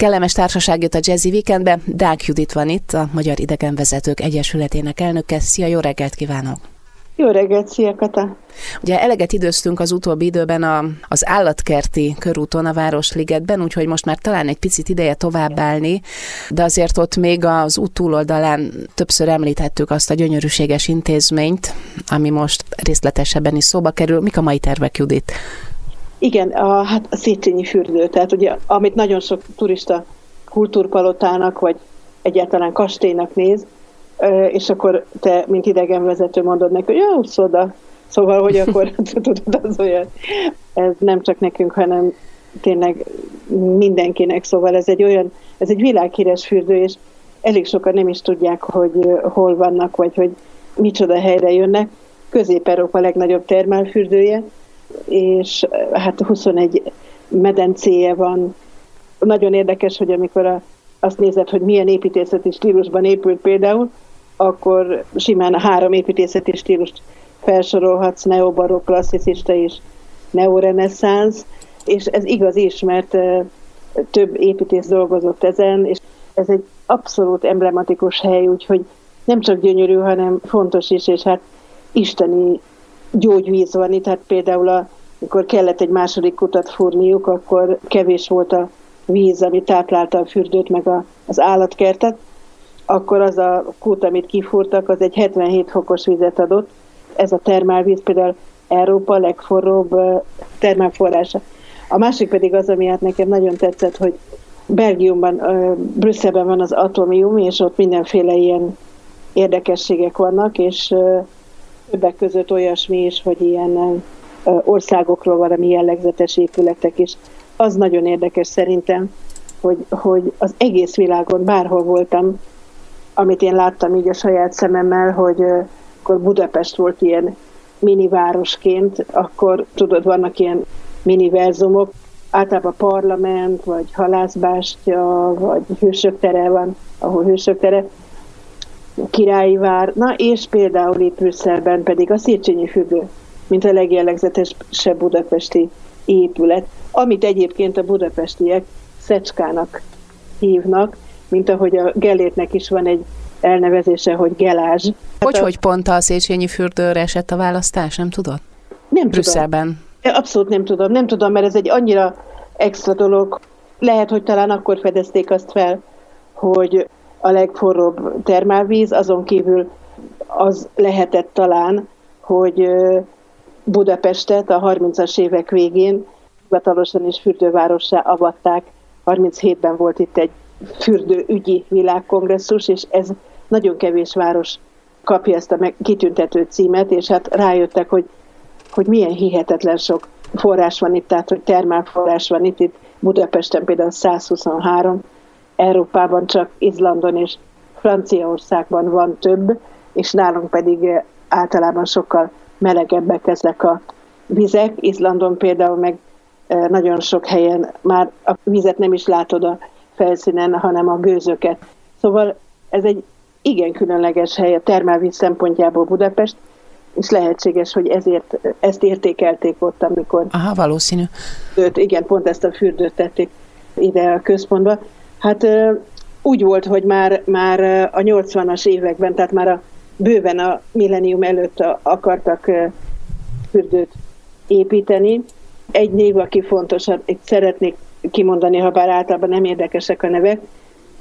Kellemes társaság jött a Jazzy Weekendbe. Dák Judit van itt, a Magyar Idegenvezetők Egyesületének elnöke. Szia, jó reggelt kívánok! Jó reggelt, szia Kata! Ugye eleget időztünk az utóbbi időben a, az állatkerti körúton a Városligetben, úgyhogy most már talán egy picit ideje továbbállni, de azért ott még az út túloldalán többször említettük azt a gyönyörűséges intézményt, ami most részletesebben is szóba kerül. Mik a mai tervek, Judit? Igen, a, hát a Széchenyi fürdő, tehát ugye, amit nagyon sok turista kultúrpalotának, vagy egyáltalán kastélynak néz, és akkor te, mint idegenvezető mondod neki, hogy jó, szoda. Szóval, hogy akkor tudod, az olyan, ez nem csak nekünk, hanem tényleg mindenkinek, szóval ez egy olyan, ez egy világhíres fürdő, és elég sokan nem is tudják, hogy hol vannak, vagy hogy micsoda helyre jönnek. Közép-Európa legnagyobb termálfürdője, és hát 21 medencéje van. Nagyon érdekes, hogy amikor a, azt nézed, hogy milyen építészeti stílusban épült például, akkor simán három építészeti stílust felsorolhatsz, neobarok, klasszicista és neoreneszánsz, és ez igaz is, mert több építész dolgozott ezen, és ez egy abszolút emblematikus hely, úgyhogy nem csak gyönyörű, hanem fontos is, és hát isteni gyógyvíz van itt, hát például a, amikor kellett egy második kutat fúrniuk, akkor kevés volt a víz, ami táplálta a fürdőt, meg a, az állatkertet, akkor az a kút, amit kifúrtak, az egy 77 fokos vizet adott. Ez a termálvíz például Európa legforróbb termálforrása. A másik pedig az, ami hát nekem nagyon tetszett, hogy Belgiumban, Brüsszelben van az atomium, és ott mindenféle ilyen érdekességek vannak, és többek között olyasmi is, hogy ilyen országokról valami jellegzetes épületek is. Az nagyon érdekes szerintem, hogy, hogy az egész világon, bárhol voltam, amit én láttam így a saját szememmel, hogy akkor Budapest volt ilyen minivárosként, akkor tudod, vannak ilyen miniverzumok, általában parlament, vagy halászbástya, vagy hősök tere van, ahol hősök tere, királyi vár, na és például itt Brüsszelben pedig a Széchenyi függő, mint a legjellegzetesebb budapesti épület, amit egyébként a budapestiek Szecskának hívnak, mint ahogy a Gellétnek is van egy elnevezése, hogy Gelázs. Hát hogy, a... hogy pont a Széchenyi fürdőre esett a választás, nem tudod? Nem Brüsszelben. tudom. Abszolút nem tudom, nem tudom, mert ez egy annyira extra dolog. Lehet, hogy talán akkor fedezték azt fel, hogy a legforróbb termálvíz, azon kívül az lehetett talán, hogy Budapestet a 30-as évek végén hivatalosan is fürdővárossá avatták. 37-ben volt itt egy fürdőügyi világkongresszus, és ez nagyon kevés város kapja ezt a kitüntető címet, és hát rájöttek, hogy, hogy milyen hihetetlen sok forrás van itt, tehát hogy termálforrás van itt, itt Budapesten például 123, Európában csak Izlandon és Franciaországban van több, és nálunk pedig általában sokkal melegebbek ezek a vizek. Izlandon például meg nagyon sok helyen már a vizet nem is látod a felszínen, hanem a gőzöket. Szóval ez egy igen különleges hely a termálvíz szempontjából Budapest, és lehetséges, hogy ezért ezt értékelték ott, amikor... Aha, valószínű. Őt, igen, pont ezt a fürdőt tették ide a központba. Hát úgy volt, hogy már, már a 80-as években, tehát már a bőven a millennium előtt akartak fürdőt építeni. Egy név, aki fontos, itt szeretnék kimondani, ha bár általában nem érdekesek a nevek,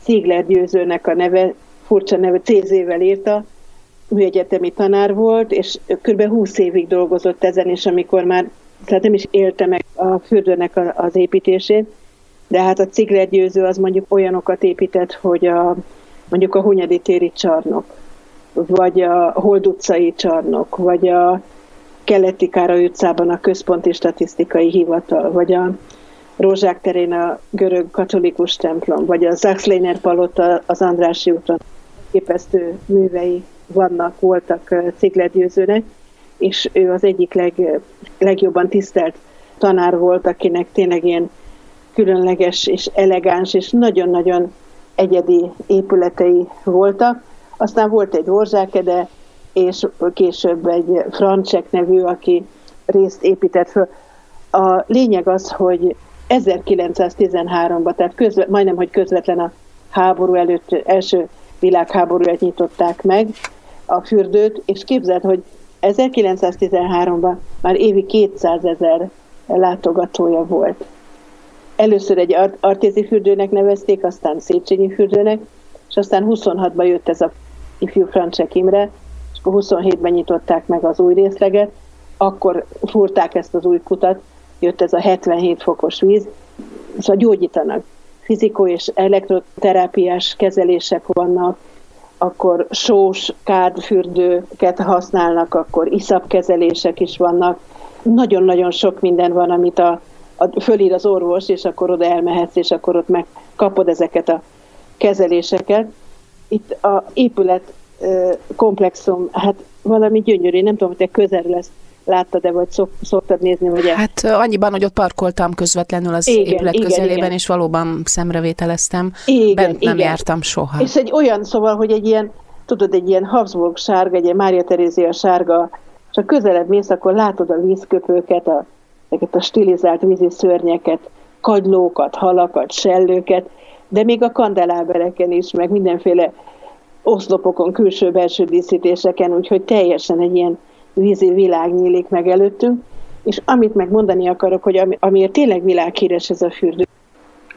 Szigler Győzőnek a neve, furcsa neve, CZ-vel írta, műegyetemi tanár volt, és kb. 20 évig dolgozott ezen, és amikor már, tehát nem is élte meg a fürdőnek az építését, de hát a Cigler Győző az mondjuk olyanokat épített, hogy a, mondjuk a Hunyadi téri csarnok, vagy a Hold utcai csarnok, vagy a Keleti Károly utcában a Központi Statisztikai Hivatal, vagy a Rózsák terén a görög katolikus templom, vagy a Zaxléner palota az Andrási úton képesztő művei vannak, voltak Cigler Győzőnek, és ő az egyik leg, legjobban tisztelt tanár volt, akinek tényleg ilyen különleges és elegáns és nagyon-nagyon egyedi épületei voltak. Aztán volt egy Horzsákede, és később egy Francsek nevű, aki részt épített föl. A lényeg az, hogy 1913-ban, tehát közve, majdnem, hogy közvetlen a háború előtt, első világháború előtt nyitották meg a fürdőt, és képzeld, hogy 1913-ban már évi 200 ezer látogatója volt. Először egy artézi fürdőnek nevezték, aztán Széchenyi fürdőnek, és aztán 26-ban jött ez a ifjú Francsek Imre, és akkor 27-ben nyitották meg az új részleget, akkor fúrták ezt az új kutat, jött ez a 77 fokos víz, szóval gyógyítanak. Fizikó és elektroterápiás kezelések vannak, akkor sós kádfürdőket használnak, akkor iszapkezelések is vannak. Nagyon-nagyon sok minden van, amit a, a, fölír az orvos, és akkor oda elmehetsz, és akkor ott megkapod ezeket a kezeléseket. Itt a épület komplexum, hát valami gyönyörű, nem tudom, hogy te közel lesz láttad-e, vagy szok, szoktad nézni, vagy Hát annyiban, hogy ott parkoltam közvetlenül az igen, épület igen, közelében, igen. és valóban szemrevételeztem. Igen, Bent nem igen. jártam soha. És egy olyan, szóval, hogy egy ilyen, tudod, egy ilyen Habsburg sárga, egy ilyen Mária Terézia sárga, és a közelebb mész, akkor látod a vízköpőket, a, ezeket a stilizált vízi szörnyeket, kagylókat, halakat, sellőket, de még a kandelábereken is, meg mindenféle oszlopokon, külső-belső díszítéseken, úgyhogy teljesen egy ilyen vízi világ nyílik meg előttünk, és amit megmondani akarok, hogy ami, amiért tényleg világhíres ez a fürdő,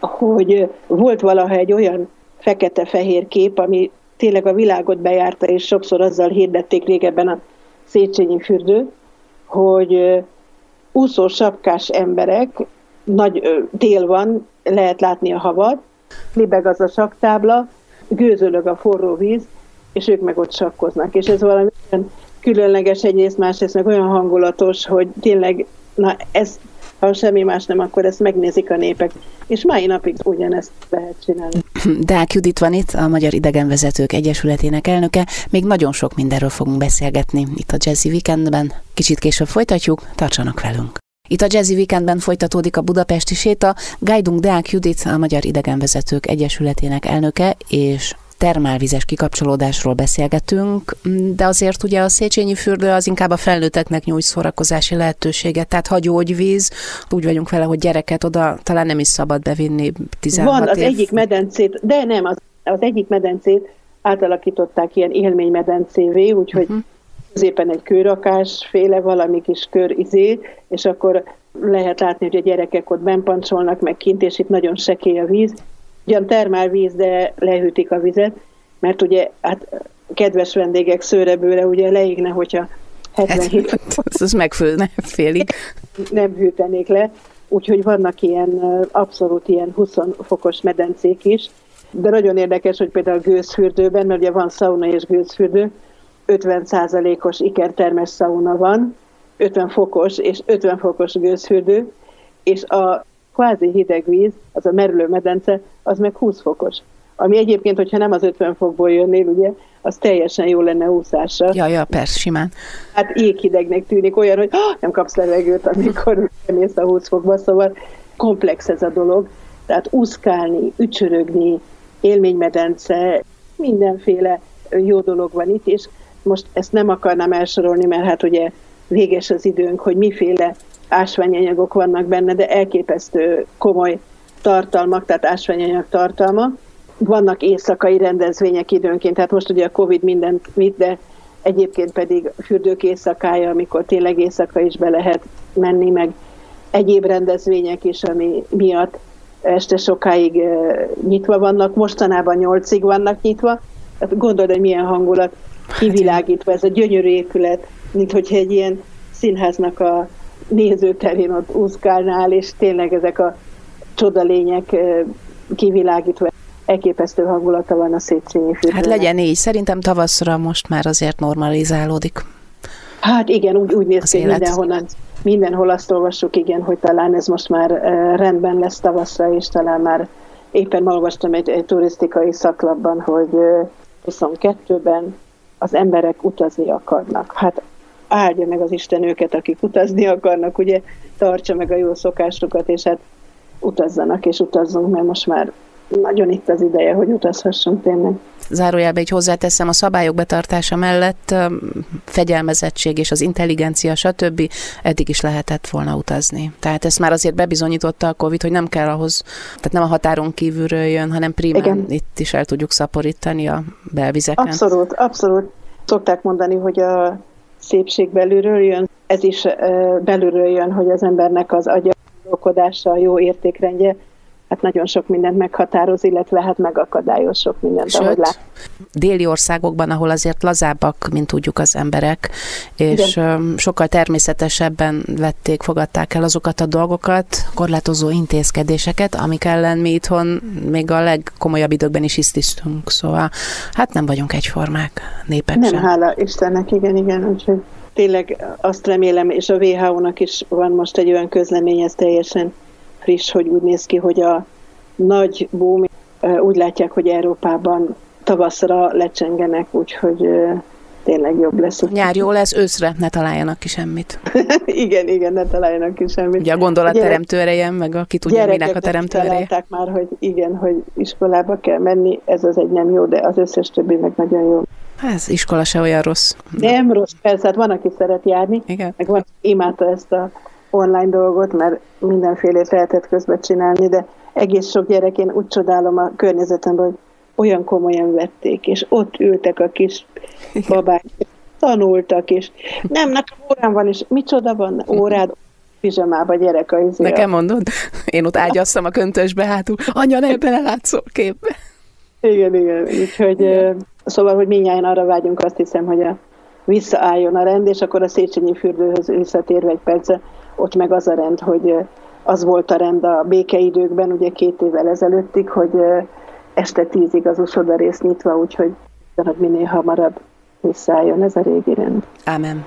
hogy volt valaha egy olyan fekete-fehér kép, ami tényleg a világot bejárta, és sokszor azzal hirdették régebben a Széchenyi fürdő, hogy úszó sapkás emberek, nagy tél van, lehet látni a havat, libeg az a saktábla, gőzölög a forró víz, és ők meg ott sakkoznak. És ez valami különleges egyrészt, másrészt meg olyan hangulatos, hogy tényleg, na ez, ha semmi más nem, akkor ezt megnézik a népek. És mai napig ugyanezt lehet csinálni. Dák Judit van itt, a Magyar Idegenvezetők Egyesületének elnöke. Még nagyon sok mindenről fogunk beszélgetni itt a Jazzy Weekendben. Kicsit később folytatjuk, tartsanak velünk. Itt a Jazzy Weekendben folytatódik a budapesti séta. Guidunk Deák Judit, a Magyar Idegenvezetők Egyesületének elnöke, és termálvizes kikapcsolódásról beszélgetünk, de azért ugye a Széchenyi fürdő az inkább a felnőtteknek nyújt szórakozási lehetőséget, tehát ha gyógyvíz, úgy vagyunk vele, hogy gyereket oda talán nem is szabad bevinni 16 Van az év. egyik medencét, de nem, az, az egyik medencét átalakították ilyen élménymedencévé, úgyhogy uh-huh. középen egy kőrakás féle valami kis kör izé, és akkor lehet látni, hogy a gyerekek ott benpancsolnak meg kint, és itt nagyon sekély a víz, ugyan termálvíz, de lehűtik a vizet, mert ugye hát kedves vendégek szőrebőre ugye leégne, hogyha 77 hát, az megfőne félig. Nem hűtenék le, úgyhogy vannak ilyen abszolút ilyen 20 fokos medencék is, de nagyon érdekes, hogy például gőzfürdőben, mert ugye van szauna és gőzfürdő, 50%-os ikertermes szauna van, 50 fokos és 50 fokos gőzfürdő, és a kvázi hideg víz, az a merülő medence, az meg 20 fokos. Ami egyébként, hogyha nem az 50 fokból jönnél, ugye, az teljesen jó lenne úszásra. Ja, ja, persze, simán. Hát éghidegnek tűnik olyan, hogy oh, nem kapsz levegőt, amikor mész a 20 fokba, szóval komplex ez a dolog. Tehát úszkálni, ücsörögni, élménymedence, mindenféle jó dolog van itt, és most ezt nem akarnám elsorolni, mert hát ugye véges az időnk, hogy miféle ásványanyagok vannak benne, de elképesztő komoly tartalmak, tehát ásványanyag tartalma. Vannak éjszakai rendezvények időnként, tehát most ugye a Covid mindent vitt, de egyébként pedig fürdők éjszakája, amikor tényleg éjszaka is be lehet menni, meg egyéb rendezvények is, ami miatt este sokáig nyitva vannak, mostanában nyolcig vannak nyitva. Hát gondolod, hogy milyen hangulat kivilágítva ez a gyönyörű épület, mint hogyha egy ilyen színháznak a nézőterén ott úszkálnál, és tényleg ezek a csodalények kivilágítva elképesztő hangulata van a Széchenyi fürdőnek. Hát legyen így, szerintem tavaszra most már azért normalizálódik. Hát igen, úgy, úgy néz ki, mindenhonnan, mindenhol azt olvassuk, igen, hogy talán ez most már rendben lesz tavaszra, és talán már éppen olvastam egy, egy turisztikai szaklapban, hogy 22-ben az emberek utazni akarnak. Hát áldja meg az Isten őket, akik utazni akarnak, ugye tartsa meg a jó szokásokat, és hát utazzanak és utazzunk, mert most már nagyon itt az ideje, hogy utazhassunk tényleg. Zárójelbe így hozzáteszem, a szabályok betartása mellett fegyelmezettség és az intelligencia, stb. eddig is lehetett volna utazni. Tehát ezt már azért bebizonyította a Covid, hogy nem kell ahhoz, tehát nem a határon kívülről jön, hanem primán itt is el tudjuk szaporítani a belvizeken. Abszolút, abszolút. Szokták mondani, hogy a szépség belülről jön, ez is belülről jön, hogy az embernek az agya a jó értékrendje, hát nagyon sok mindent meghatároz, illetve hát megakadályoz sok mindent, Sőt, ahogy lát. déli országokban, ahol azért lazábbak, mint tudjuk az emberek, és Igen. sokkal természetesebben vették, fogadták el azokat a dolgokat, korlátozó intézkedéseket, amik ellen mi itthon még a legkomolyabb időkben is hisztisztünk, szóval hát nem vagyunk egyformák népek Nem, sem. hála Istennek, igen, igen, úgyhogy tényleg azt remélem, és a WHO-nak is van most egy olyan közlemény, ez teljesen friss, hogy úgy néz ki, hogy a nagy boom úgy látják, hogy Európában tavaszra lecsengenek, úgyhogy tényleg jobb lesz. Nyár jó lesz, őszre ne találjanak ki semmit. igen, igen, ne találjanak ki semmit. Ugye a gondolat teremtő ereje, meg aki tudja, minek a teremtő ereje. már, hogy igen, hogy iskolába kell menni, ez az egy nem jó, de az összes többi meg nagyon jó. Ez iskola se olyan rossz. Nem rossz, persze, hát van, aki szeret járni, Igen. meg van, imádta ezt a online dolgot, mert mindenfélét lehetett közben csinálni, de egész sok gyerek, én úgy csodálom a környezetemben, hogy olyan komolyan vették, és ott ültek a kis babák, tanultak, és nem, nekem órám van, és micsoda van órád, pizsamába gyerek a izé. Nekem mondod? Én ott ágyasztam a köntösbe hátul, anya, ne belelátszol képbe. Igen, igen, úgyhogy igen. szóval, hogy minnyáján arra vágyunk, azt hiszem, hogy a visszaálljon a rend, és akkor a Széchenyi fürdőhöz visszatérve egy perce, ott meg az a rend, hogy az volt a rend a békeidőkben, ugye két évvel ezelőttig, hogy este tízig az uszoda rész nyitva, úgyhogy hogy minél hamarabb visszaálljon ez a régi rend. Ámen.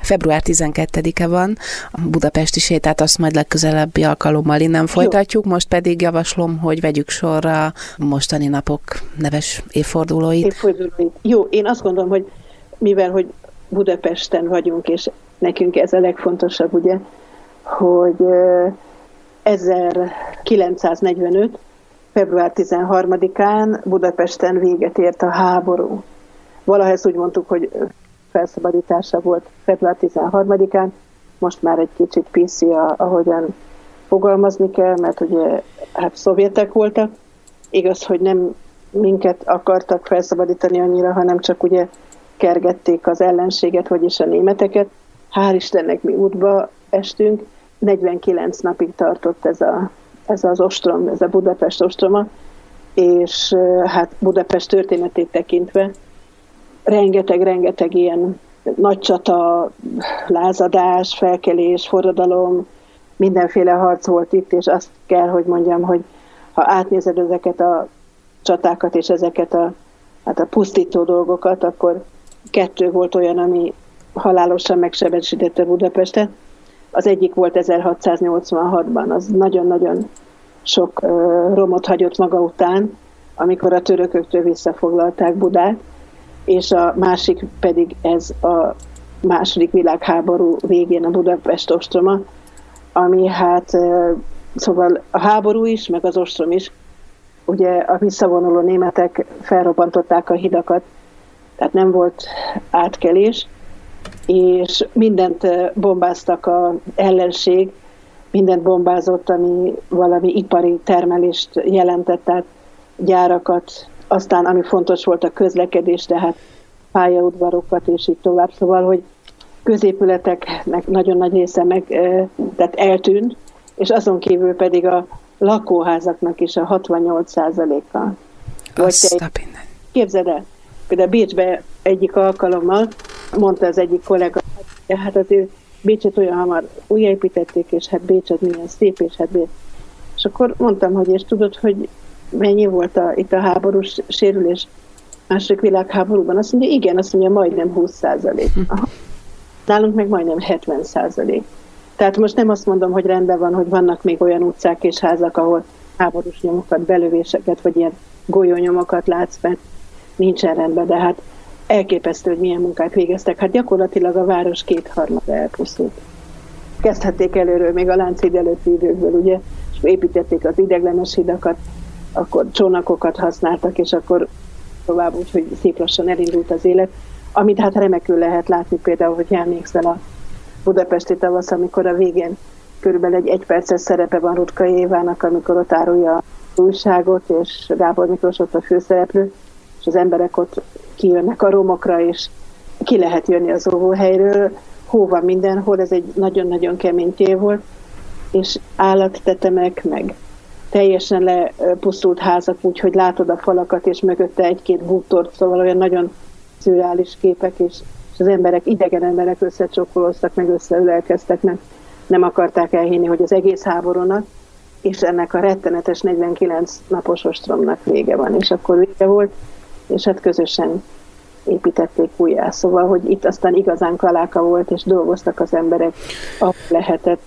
február 12-e van, a budapesti sétát azt majd legközelebbi alkalommal innen folytatjuk, most pedig javaslom, hogy vegyük sorra a mostani napok neves évfordulóit. Évfordulóit. Jó, én azt gondolom, hogy mivel, hogy Budapesten vagyunk, és nekünk ez a legfontosabb, ugye, hogy 1945. február 13-án Budapesten véget ért a háború. Valaha ezt úgy mondtuk, hogy felszabadítása volt február 13-án, most már egy kicsit PC, ahogyan fogalmazni kell, mert ugye hát szovjetek voltak. Igaz, hogy nem minket akartak felszabadítani annyira, hanem csak ugye kergették az ellenséget, vagyis a németeket. Hál' Istennek mi útba estünk. 49 napig tartott ez, a, ez az ostrom, ez a Budapest ostroma, és hát Budapest történetét tekintve rengeteg-rengeteg ilyen nagy csata, lázadás, felkelés, forradalom, mindenféle harc volt itt, és azt kell, hogy mondjam, hogy ha átnézed ezeket a csatákat és ezeket a, hát a pusztító dolgokat, akkor kettő volt olyan, ami halálosan megsebesítette Budapestet. Az egyik volt 1686-ban, az nagyon-nagyon sok romot hagyott maga után, amikor a törököktől visszafoglalták Budát, és a másik pedig ez a második világháború végén a Budapest ostroma, ami hát szóval a háború is, meg az ostrom is, ugye a visszavonuló németek felrobbantották a hidakat, tehát nem volt átkelés, és mindent bombáztak a ellenség, mindent bombázott, ami valami ipari termelést jelentett, tehát gyárakat, aztán ami fontos volt a közlekedés, tehát pályaudvarokat és így tovább, szóval, hogy középületeknek nagyon nagy része meg, tehát eltűnt, és azon kívül pedig a lakóházaknak is a 68%-a. Azt Képzeld el, például Bécsbe egyik alkalommal mondta az egyik kollega, hát azért Bécset olyan hamar újjáépítették, és hát Bécset milyen szép, és hát Bécs. És akkor mondtam, hogy és tudod, hogy mennyi volt a, itt a háborús sérülés második világháborúban? Azt mondja, igen, azt mondja, majdnem 20 százalék. Nálunk meg majdnem 70 százalék. Tehát most nem azt mondom, hogy rendben van, hogy vannak még olyan utcák és házak, ahol háborús nyomokat, belövéseket, vagy ilyen golyónyomokat látsz, mert nincsen rendben, de hát elképesztő, hogy milyen munkát végeztek. Hát gyakorlatilag a város kétharmada elpusztult. Kezdhették előről, még a Láncid előtti időkből, ugye, és építették az ideglenes hidakat, akkor csónakokat használtak, és akkor tovább úgy, hogy szép lassan elindult az élet, amit hát remekül lehet látni például, hogy emlékszel a budapesti tavasz, amikor a végén körülbelül egy egyperces szerepe van Rutka Évának, amikor ott árulja újságot, és Gábor Miklós ott a főszereplő, és az emberek ott kijönnek a romokra, és ki lehet jönni az óvóhelyről, hó van mindenhol, ez egy nagyon-nagyon kemény tél volt, és állattetemek, meg teljesen lepusztult házak, úgyhogy látod a falakat, és mögötte egy-két bútort, szóval olyan nagyon szürreális képek, és, és az emberek, idegen emberek összecsokkoloztak, meg összeülelkeztek, mert nem akarták elhinni, hogy az egész háborúnak, és ennek a rettenetes 49 napos ostromnak vége van, és akkor vége volt, és hát közösen építették újjá. Szóval, hogy itt aztán igazán kaláka volt, és dolgoztak az emberek, ahol lehetett,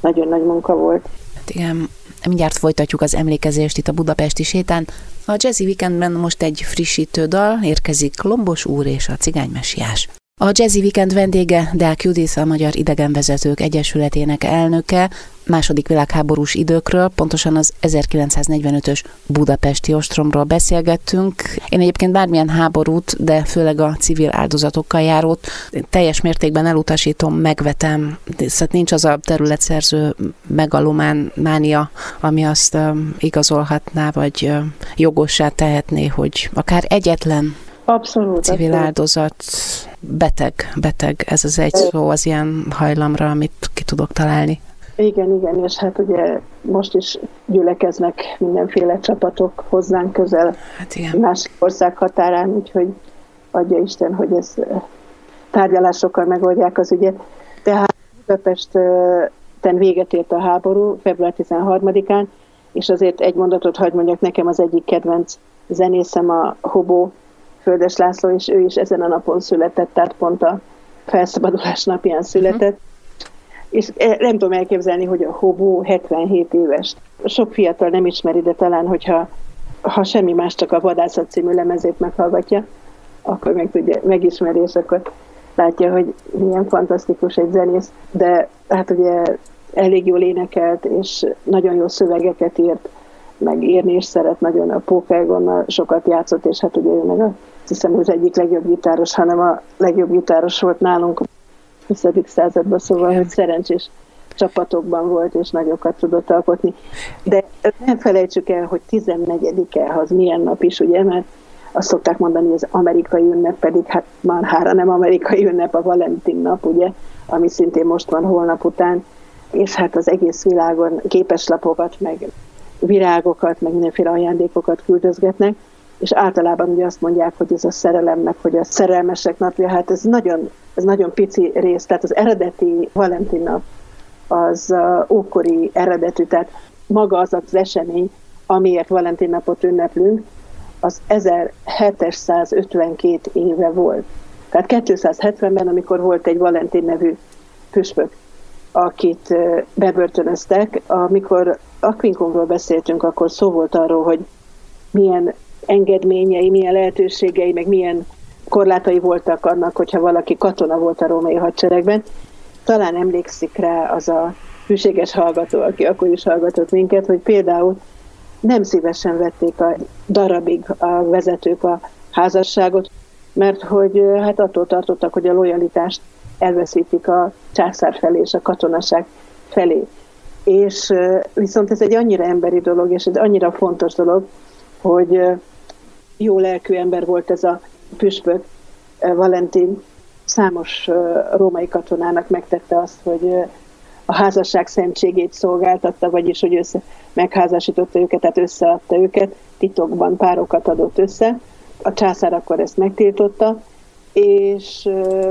nagyon nagy munka volt. Hát igen, mindjárt folytatjuk az emlékezést itt a Budapesti sétán. A Jazzy Weekendben most egy frissítő dal, érkezik Lombos úr és a cigánymesiás. A Jazzy Weekend vendége Deák Judith, a Magyar Idegenvezetők Egyesületének elnöke, második világháborús időkről, pontosan az 1945-ös budapesti ostromról beszélgettünk. Én egyébként bármilyen háborút, de főleg a civil áldozatokkal járót teljes mértékben elutasítom, megvetem. Szóval nincs az a területszerző megalomán mánia, ami azt igazolhatná, vagy jogossá tehetné, hogy akár egyetlen Abszolút. Civil abszolút. áldozat, beteg, beteg, ez az egy szó az ilyen hajlamra, amit ki tudok találni. Igen, igen, és hát ugye most is gyülekeznek mindenféle csapatok hozzánk közel, hát igen. másik ország határán, úgyhogy adja Isten, hogy ez tárgyalásokkal megoldják az ügyet. Tehát Budapesten véget ért a háború február 13-án, és azért egy mondatot hagy mondjak, nekem az egyik kedvenc zenészem a Hobó Földes László, és ő is ezen a napon született, tehát pont a felszabadulás napján született. Uh-huh. És e, nem tudom elképzelni, hogy a Hobó 77 éves. Sok fiatal nem ismeri, de talán, hogyha ha semmi más, csak a Vadászat című lemezét meghallgatja, akkor meg tudja, megismeri, és akkor látja, hogy milyen fantasztikus egy zenész, de hát ugye elég jól énekelt, és nagyon jó szövegeket írt, meg írni is szeret, nagyon a Pókelgonnal sokat játszott, és hát ugye ő meg a hiszem az egyik legjobb gitáros, hanem a legjobb gitáros volt nálunk a 20. században, szóval, hogy szerencsés csapatokban volt, és nagyokat tudott alkotni. De nem felejtsük el, hogy 14-e az milyen nap is, ugye, mert azt szokták mondani, hogy az amerikai ünnep pedig, hát már hára nem amerikai ünnep, a Valentin nap, ugye, ami szintén most van holnap után, és hát az egész világon képeslapokat, meg virágokat, meg mindenféle ajándékokat küldözgetnek, és általában ugye azt mondják, hogy ez a szerelemnek, hogy a szerelmesek napja, hát ez nagyon, ez nagyon pici rész, tehát az eredeti Valentin nap az ókori eredetű, tehát maga az az esemény, amiért Valentin napot ünneplünk, az 1752 éve volt. Tehát 270-ben, amikor volt egy Valentin nevű püspök, akit bebörtönöztek, amikor Aquincumról beszéltünk, akkor szó volt arról, hogy milyen engedményei, milyen lehetőségei, meg milyen korlátai voltak annak, hogyha valaki katona volt a római hadseregben. Talán emlékszik rá az a hűséges hallgató, aki akkor is hallgatott minket, hogy például nem szívesen vették a darabig a vezetők a házasságot, mert hogy hát attól tartottak, hogy a lojalitást elveszítik a császár felé és a katonaság felé. És viszont ez egy annyira emberi dolog, és egy annyira fontos dolog, hogy jó lelkű ember volt ez a püspök, Valentin, számos római katonának megtette azt, hogy a házasság szentségét szolgáltatta, vagyis hogy össze, megházasította őket, tehát összeadta őket, titokban párokat adott össze. A császár akkor ezt megtiltotta, és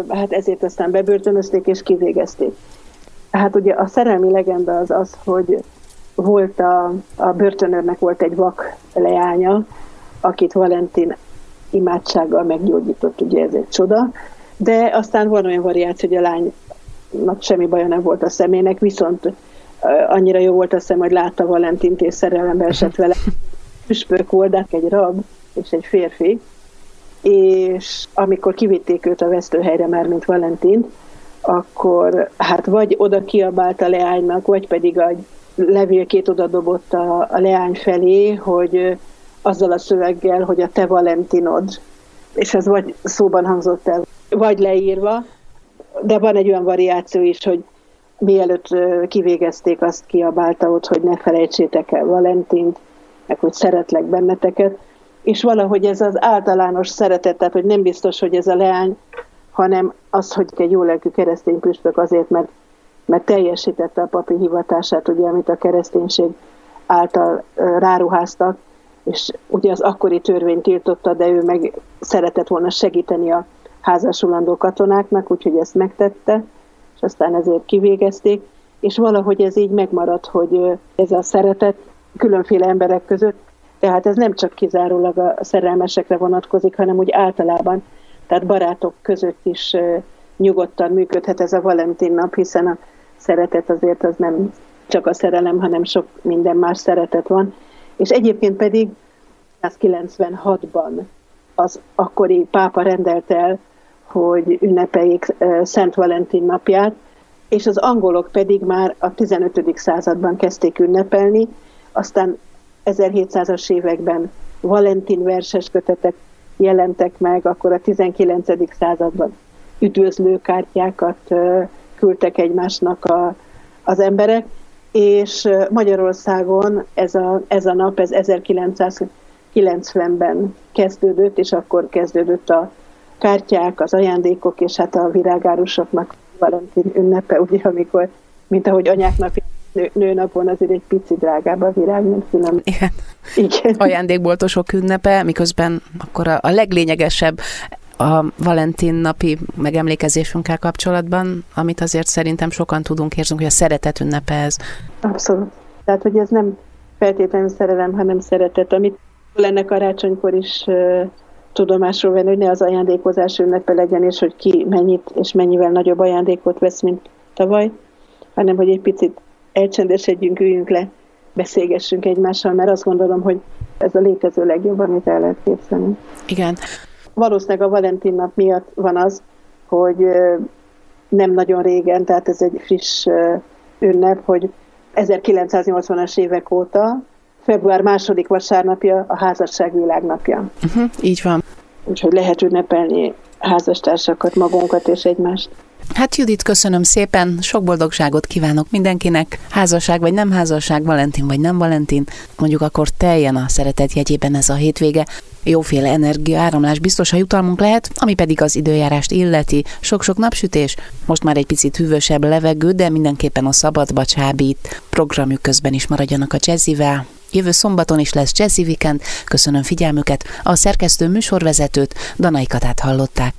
hát ezért aztán bebörtönözték és kivégezték. Hát ugye a szerelmi legenda az az, hogy volt a, a börtönőrnek volt egy vak leánya, akit Valentin imádsággal meggyógyított, ugye ez egy csoda, de aztán van olyan variáció, hogy a lánynak semmi baja nem volt a szemének, viszont annyira jó volt a szem, hogy látta Valentint és szerelembe esett vele. Püspök volt, egy rab és egy férfi, és amikor kivitték őt a vesztőhelyre már, mint Valentin, akkor hát vagy oda kiabált a leánynak, vagy pedig a levélkét oda dobott a, a leány felé, hogy azzal a szöveggel, hogy a te Valentinod, és ez vagy szóban hangzott el, vagy leírva, de van egy olyan variáció is, hogy mielőtt kivégezték, azt kiabálta ott, hogy ne felejtsétek el Valentint, meg hogy szeretlek benneteket, és valahogy ez az általános szeretet, tehát hogy nem biztos, hogy ez a leány, hanem az, hogy egy jó keresztény püspök azért, mert, mert teljesítette a papi hivatását, ugye, amit a kereszténység által ráruháztak, és ugye az akkori törvény tiltotta, de ő meg szeretett volna segíteni a házasulandó katonáknak, úgyhogy ezt megtette, és aztán ezért kivégezték, és valahogy ez így megmaradt, hogy ez a szeretet különféle emberek között, tehát ez nem csak kizárólag a szerelmesekre vonatkozik, hanem úgy általában, tehát barátok között is nyugodtan működhet ez a Valentin nap, hiszen a szeretet azért az nem csak a szerelem, hanem sok minden más szeretet van. És egyébként pedig 1996-ban az akkori pápa rendelt el, hogy ünnepeljék Szent Valentin napját, és az angolok pedig már a 15. században kezdték ünnepelni, aztán 1700-as években Valentin verses kötetek jelentek meg, akkor a 19. században üdvözlőkártyákat küldtek egymásnak a, az emberek, és Magyarországon ez a, ez a nap, ez 1990-ben kezdődött, és akkor kezdődött a kártyák, az ajándékok, és hát a virágárusoknak Valentin ünnepe, ugye, amikor, mint ahogy anyáknak nő, nőnapon azért egy pici drágább a virág, mint külön. Igen. Igen. Ajándékboltosok ünnepe, miközben akkor a, a leglényegesebb a Valentin napi megemlékezésünkkel kapcsolatban, amit azért szerintem sokan tudunk érzünk, hogy a szeretet ünnepe ez. Abszolút. Tehát, hogy ez nem feltétlenül szerelem, hanem szeretet, amit lenne karácsonykor is uh, tudomásról venni, hogy ne az ajándékozás ünnepe legyen, és hogy ki mennyit és mennyivel nagyobb ajándékot vesz, mint tavaly, hanem hogy egy picit elcsendesedjünk, üljünk le, beszélgessünk egymással, mert azt gondolom, hogy ez a létező legjobb, amit el lehet képzelni. Igen. Valószínűleg a Valentin nap miatt van az, hogy nem nagyon régen, tehát ez egy friss ünnep, hogy 1980-as évek óta február második vasárnapja a házasság világnapja. Uh-huh, így van. Úgyhogy lehet ünnepelni házastársakat, magunkat és egymást. Hát Judit, köszönöm szépen, sok boldogságot kívánok mindenkinek, házasság vagy nem házasság, Valentin vagy nem Valentin, mondjuk akkor teljen a szeretet jegyében ez a hétvége. Jóféle energiaáramlás biztos a jutalmunk lehet, ami pedig az időjárást illeti. Sok-sok napsütés, most már egy picit hűvösebb levegő, de mindenképpen a szabadba csábít. Programjuk közben is maradjanak a jazzivel. Jövő szombaton is lesz Jazzy Weekend. Köszönöm figyelmüket. A szerkesztő műsorvezetőt, Danai Katát hallották.